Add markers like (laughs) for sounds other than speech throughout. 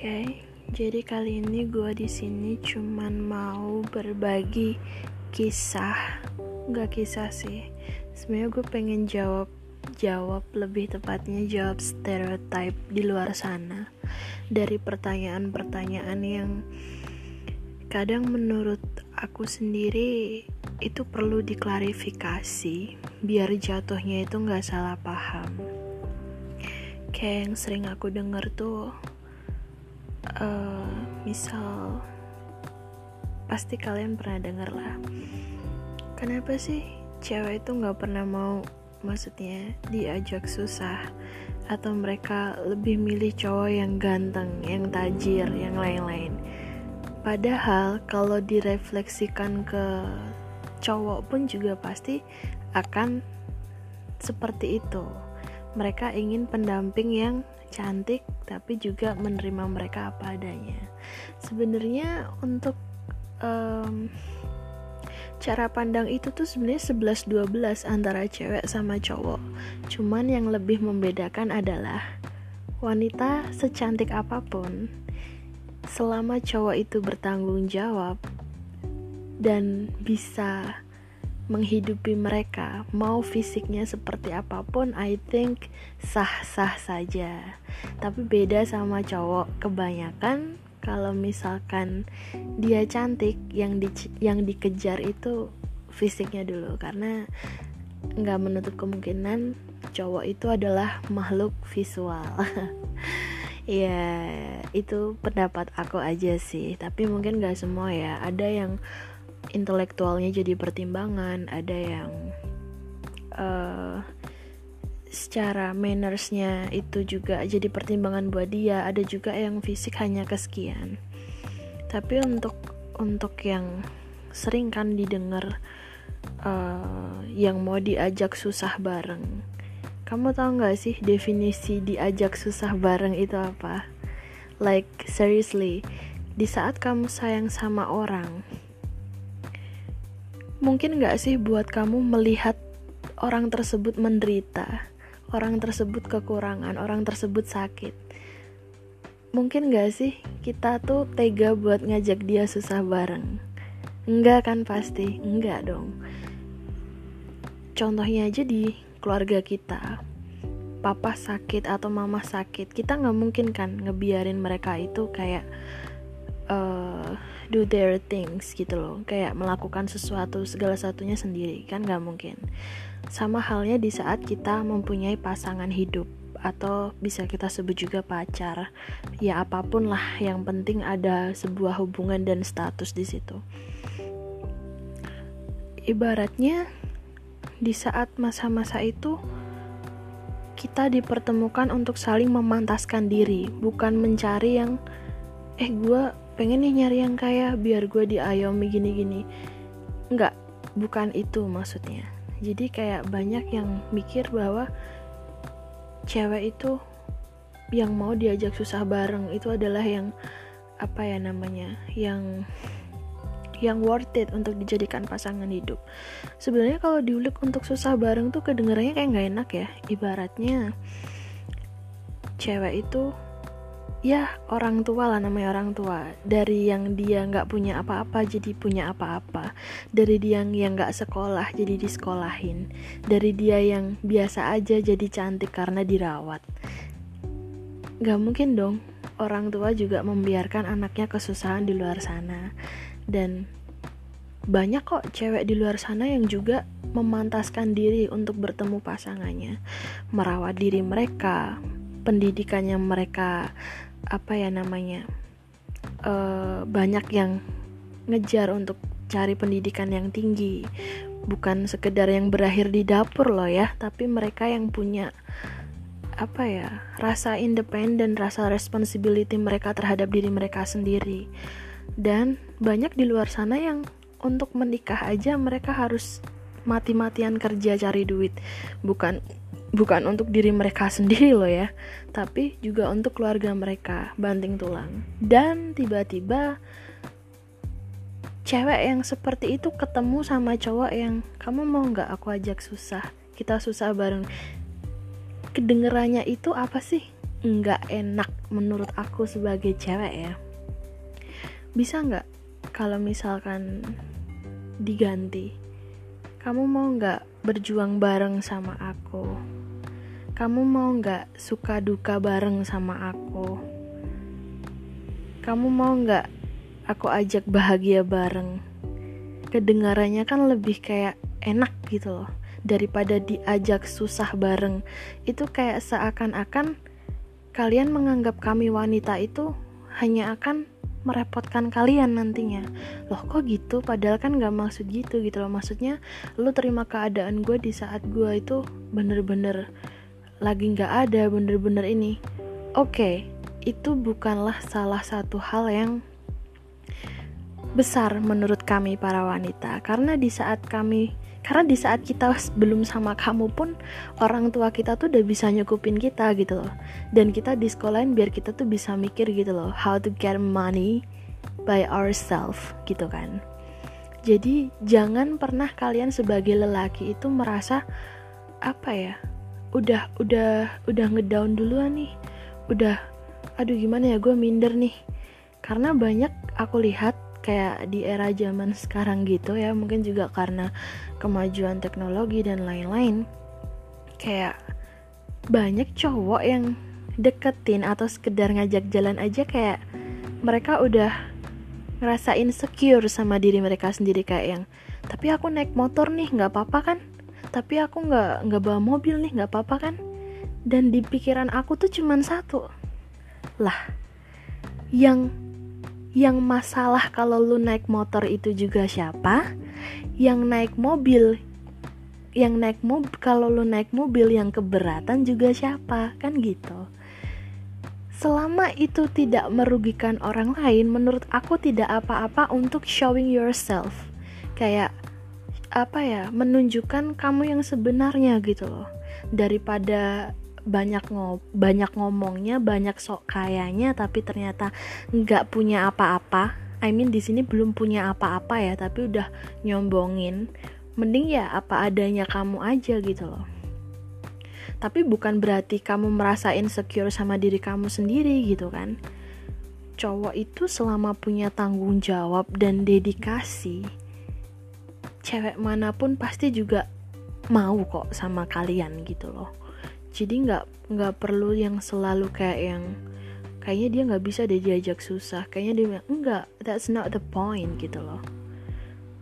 Oke, jadi kali ini gue di sini cuman mau berbagi kisah, nggak kisah sih. Sebenarnya gue pengen jawab jawab lebih tepatnya jawab stereotype di luar sana. Dari pertanyaan-pertanyaan yang kadang menurut aku sendiri itu perlu diklarifikasi biar jatuhnya itu nggak salah paham. Kayak yang sering aku denger tuh uh, misal pasti kalian pernah denger lah kenapa sih cewek itu nggak pernah mau maksudnya diajak susah atau mereka lebih milih cowok yang ganteng, yang tajir, yang lain-lain. Padahal kalau direfleksikan ke cowok pun juga pasti akan seperti itu. Mereka ingin pendamping yang cantik tapi juga menerima mereka apa adanya. Sebenarnya untuk um, cara pandang itu tuh sebenarnya 11-12 antara cewek sama cowok. Cuman yang lebih membedakan adalah wanita secantik apa pun selama cowok itu bertanggung jawab dan bisa menghidupi mereka, mau fisiknya seperti apa pun, I think sah-sah saja. Tapi beda sama cowok, kebanyakan kalau misalkan dia cantik, yang di yang dikejar itu fisiknya dulu, karena nggak menutup kemungkinan cowok itu adalah makhluk visual. (laughs) ya itu pendapat aku aja sih, tapi mungkin nggak semua ya. Ada yang intelektualnya jadi pertimbangan ada yang uh, secara mannersnya itu juga jadi pertimbangan buat dia ada juga yang fisik hanya kesekian. Tapi untuk untuk yang sering kan didengar uh, yang mau diajak susah bareng. Kamu tahu nggak sih definisi diajak susah bareng itu apa? Like seriously di saat kamu sayang sama orang Mungkin gak sih buat kamu melihat orang tersebut menderita, orang tersebut kekurangan, orang tersebut sakit? Mungkin gak sih kita tuh tega buat ngajak dia susah bareng? Enggak kan pasti, enggak dong. Contohnya aja di keluarga kita, papa sakit atau mama sakit, kita nggak mungkin kan ngebiarin mereka itu kayak uh, do their things gitu loh. Kayak melakukan sesuatu segala satunya sendiri kan nggak mungkin. Sama halnya di saat kita mempunyai pasangan hidup atau bisa kita sebut juga pacar. Ya apa pun lah yang penting ada sebuah hubungan dan status di situ. Ibaratnya di saat masa-masa itu kita dipertemukan untuk saling memantaskan diri bukan mencari yang eh gue pengen nih nyari yang kaya biar gue diayomi gini-gini nggak bukan itu maksudnya jadi kayak banyak yang mikir bahwa cewek itu yang mau diajak susah bareng itu adalah yang apa ya namanya yang yang worth it untuk dijadikan pasangan hidup. Sebenarnya kalau diulik untuk susah bareng tuh kedengarannya kayak nggak enak ya. Ibaratnya cewek itu ya orang tua lah namanya orang tua. Dari yang dia nggak punya apa-apa jadi punya apa-apa. Dari dia yang nggak sekolah jadi disekolahin. Dari dia yang biasa aja jadi cantik karena dirawat. Nggak mungkin dong. Orang tua juga membiarkan anaknya kesusahan di luar sana. Dan banyak kok cewek di luar sana yang juga memantaskan diri untuk bertemu pasangannya. Merawat diri mereka pendidikannya mereka apa ya namanya uh, banyak yang ngejar untuk cari pendidikan yang tinggi. Bukan sekedar yang berakhir di dapur loh ya tapi mereka yang punya apa ya rasa independen rasa responsibility mereka terhadap diri mereka sendiri. Dan banyak di luar sana yang untuk menikah aja mereka harus mati-matian kerja cari duit. Bukan bukan untuk diri mereka sendiri loh ya tapi juga untuk keluarga mereka banting tulang. Dan tiba-tiba cewek yang seperti itu ketemu sama cowok yang kamu mau nggak aku ajak susah? Kita susah bareng. Kedengerannya itu apa sih? Nggak enak menurut aku sebagai cewek ya. Bisa nggak kalau misalkan diganti? Kamu mau nggak berjuang bareng sama aku kamu mau nggak suka duka bareng sama aku? Kamu mau nggak aku ajak bahagia bareng? Kedengarannya kan lebih kayak enak gitu loh daripada diajak susah bareng. Itu kayak seakan-akan kalian menganggap kami wanita itu hanya akan merepotkan kalian nantinya. Loh kok gitu? Padahal kan gak maksud gitu gitu loh. Maksudnya lu terima keadaan gue di saat gue itu bener-bener lagi gak ada bener-bener ini. Oke okay, itu bukanlah salah satu hal yang besar menurut kami para wanita. Karena di saat kami karena di saat kita belum sama kamu pun orang tua kita tuh udah bisa nyukupin kita gitu loh. Dan kita di sekolahin biar kita tuh bisa mikir gitu loh how to get money by ourselves gitu kan. Jadi jangan pernah kalian sebagai lelaki itu merasa apa ya udah udah udah ngedown duluan nih. Udah aduh gimana ya gue minder nih. Karena banyak aku lihat kayak di era zaman sekarang gitu ya mungkin juga karena kemajuan teknologi dan lain-lain kayak banyak cowok yang deketin atau sekedar ngajak jalan aja kayak mereka udah ngerasa insecure sama diri mereka sendiri kayak yang tapi aku naik motor nih nggak apa-apa kan tapi aku nggak nggak bawa mobil nih nggak apa-apa kan? Dan di pikiran aku tuh cuman satu. Lah yang yang masalah kalau lu naik motor itu juga siapa? Yang naik mobil yang naik mobil kalau lu naik mobil yang keberatan juga siapa? Kan gitu. Selama itu tidak merugikan orang lain menurut aku tidak apa-apa untuk showing yourself. Kayak apa ya menunjukkan kamu yang sebenarnya gitu loh. Daripada banyak ngob banyak ngomongnya banyak sok kayaknya tapi ternyata nggak punya apa-apa. I mean di sini belum punya apa-apa ya tapi udah nyombongin. Mending ya apa adanya kamu aja gitu loh. Tapi bukan berarti kamu merasa insecure sama diri kamu sendiri gitu kan. Cowok itu selama punya tanggung jawab dan dedikasi cewek mana pun pasti juga mau kok sama kalian gitu loh. Jadi nggak nggak perlu yang selalu kayak yang kayaknya dia nggak bisa deh diajak susah. Kayaknya dia bilang enggak that's not the point gitu loh.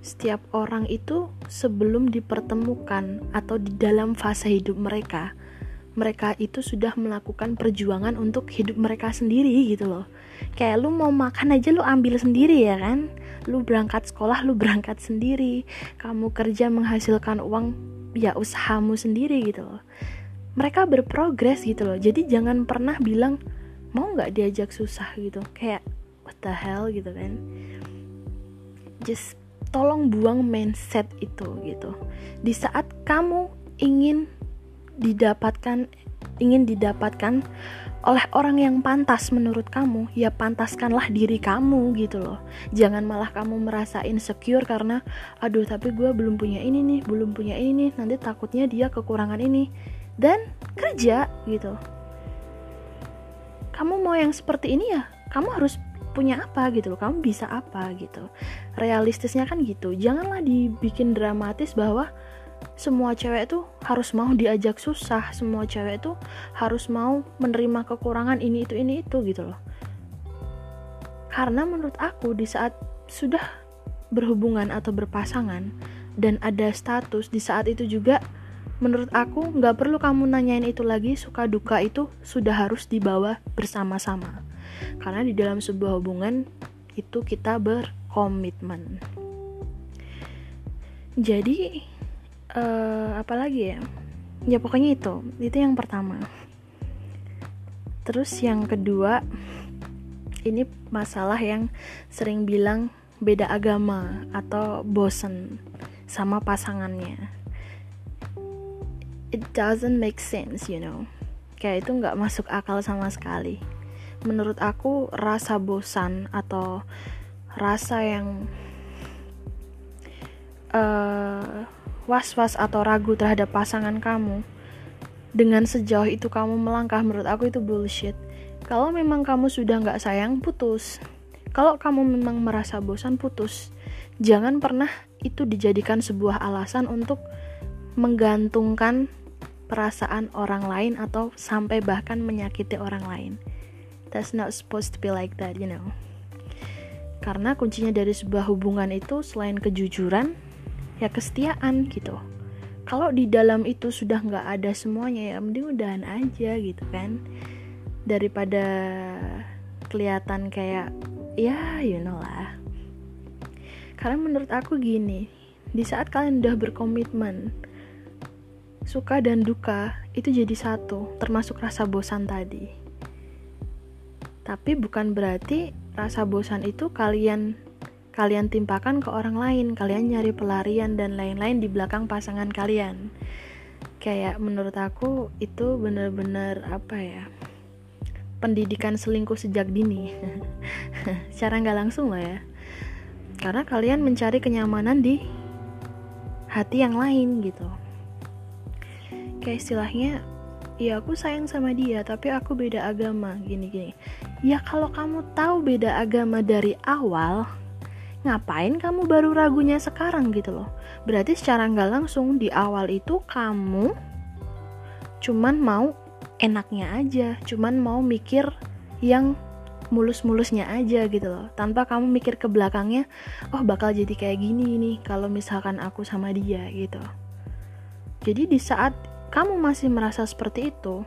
Setiap orang itu sebelum dipertemukan atau di dalam fase hidup mereka mereka itu sudah melakukan perjuangan untuk hidup mereka sendiri gitu loh. Kayak lu mau makan aja lu ambil sendiri ya kan? Lu berangkat sekolah lu berangkat sendiri. Kamu kerja menghasilkan uang ya usahamu sendiri gitu loh. Mereka berprogres gitu loh. Jadi jangan pernah bilang mau nggak diajak susah? gitu. Kayak what the hell? gitu kan. Just tolong buang mindset itu gitu. Di saat kamu ingin didapatkan ingin didapatkan oleh orang yang pantas menurut kamu, ya pantaskanlah diri kamu gitu loh. Jangan malah kamu merasa insecure karena, aduh tapi gue belum punya ini nih, belum punya ini nih, nanti takutnya dia kekurangan ini. Dan kerja gitu. Kamu mau yang seperti ini ya kamu harus punya apa gitu loh kamu bisa apa gitu. Realistisnya kan gitu janganlah dibikin dramatis bahwa semua cewek tuh harus mau diajak susah. Semua cewek tuh harus mau menerima kekurangan ini itu ini itu gitu loh. Karena menurut aku di saat sudah berhubungan atau berpasangan dan ada status di saat itu juga menurut aku nggak perlu kamu nanyain itu lagi. Suka duka itu sudah harus dibawa bersama-sama. Karena di dalam sebuah hubungan itu kita berkomitmen. Jadi uh, apa lagi ya? Ya pokoknya itu. Itu yang pertama. Terus yang kedua ini masalah yang sering bilang beda agama atau bosen sama pasangannya. It doesn't make sense you know. Kayak itu nggak masuk akal sama sekali. Menurut aku rasa bosan atau rasa yang uh, was-was atau ragu terhadap pasangan kamu. Dengan sejauh itu kamu melangkah menurut aku itu bullshit. Kalau memang kamu sudah nggak sayang putus. Kalau kamu memang merasa bosan putus. Jangan pernah itu dijadikan sebuah alasan untuk menggantungkan perasaan orang lain atau sampai bahkan menyakiti orang lain. That's not supposed to be like that you know. Karena kuncinya dari sebuah hubungan itu selain kejujuran ya kesetiaan gitu. Kalau di dalam itu sudah nggak ada semuanya ya mending udahan aja gitu kan. Daripada kelihatan kayak ya you know lah. Karena menurut aku gini di saat kalian udah berkomitmen suka dan duka itu jadi satu termasuk rasa bosan tadi. Tapi bukan berarti rasa bosan itu kalian kalian timpakan ke orang lain kalian nyari pelarian dan lain-lain di belakang pasangan kalian. Kayak menurut aku itu bener-bener apa ya pendidikan selingkuh sejak dini. (laughs) Secara nggak langsung lah ya. Karena kalian mencari kenyamanan di hati yang lain gitu. Kayak istilahnya ya aku sayang sama dia tapi aku beda agama gini-gini. Ya kalau kamu tahu beda agama dari awal ngapain kamu baru ragunya sekarang gitu loh? Berarti secara nggak langsung di awal itu kamu cuman mau enaknya aja cuman mau mikir yang mulus-mulusnya aja gitu loh. Tanpa kamu mikir ke belakangnya oh bakal jadi kayak gini nih kalau misalkan aku sama dia gitu. Jadi di saat kamu masih merasa seperti itu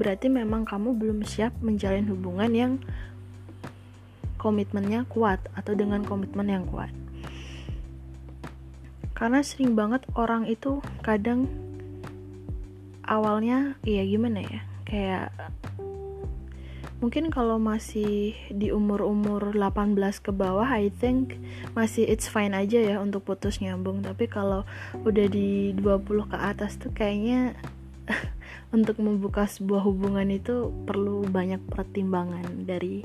berarti memang kamu belum siap menjalin hubungan yang komitmennya kuat atau dengan komitmen yang kuat. Karena sering banget orang itu kadang awalnya iya gimana ya kayak mungkin kalau masih di umur-umur 18 ke bawah I think masih it's fine aja ya untuk putus nyambung. Tapi kalau udah di 20 ke atas tuh kayaknya (laughs) untuk membuka sebuah hubungan itu perlu banyak pertimbangan dari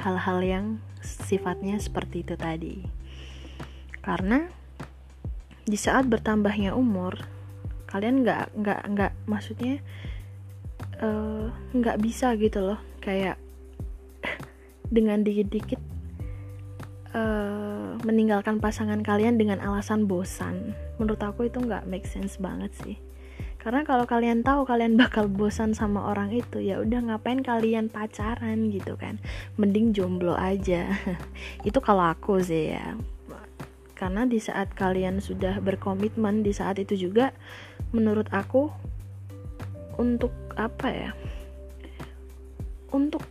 hal-hal yang sifatnya seperti itu tadi. Karena di saat bertambahnya umur kalian nggak nggak nggak maksudnya eh, nggak uh, bisa gitu loh. Kayak (laughs) dengan dikit-dikit uh, meninggalkan pasangan kalian dengan alasan bosan. Menurut aku itu nggak make sense banget sih karena kalau kalian tahu kalian bakal bosan sama orang itu ya udah ngapain kalian pacaran gitu kan? Mending jomblo aja. (laughs) Itu kalau aku sih ya. Karena di saat kalian sudah berkomitmen di saat itu juga menurut aku untuk apa ya? Untuk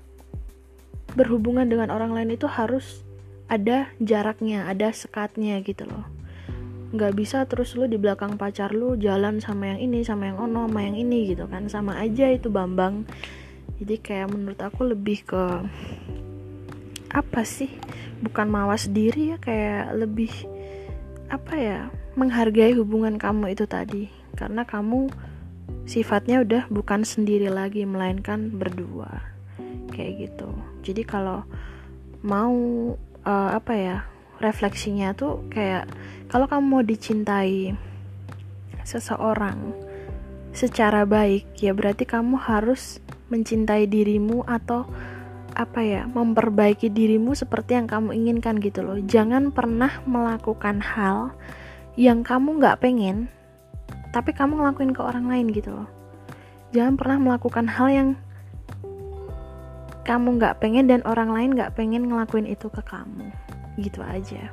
berhubungan dengan orang lain itu harus ada jaraknya ada sekatnya gitu loh nggak bisa terus lu di belakang pacar lu jalan sama yang ini sama yang ono sama yang ini gitu kan. Sama aja itu bambang. Jadi kayak menurut aku lebih ke apa sih? Bukan mawas diri ya kayak lebih apa ya? Menghargai hubungan kamu itu tadi. Karena kamu sifatnya udah bukan sendiri lagi melainkan berdua. Kayak gitu. Jadi kalau mau uh, apa ya refleksinya tuh kayak kalau kamu mau dicintai seseorang secara baik ya berarti kamu harus mencintai dirimu atau apa ya memperbaiki dirimu seperti yang kamu inginkan gitu loh. Jangan pernah melakukan hal yang kamu nggak pengen tapi kamu ngelakuin ke orang lain gitu loh. Jangan pernah melakukan hal yang kamu nggak pengen dan orang lain nggak pengen ngelakuin itu ke kamu gitu aja